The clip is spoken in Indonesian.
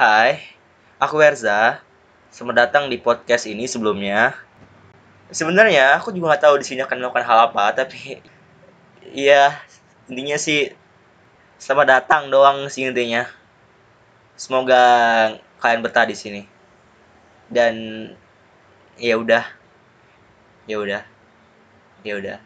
Hai, aku Erza. Selamat datang di podcast ini sebelumnya. Sebenarnya aku juga nggak tahu di sini akan melakukan hal apa, tapi ya intinya sih selamat datang doang sih intinya. Semoga kalian betah di sini. Dan ya udah, ya udah, ya udah.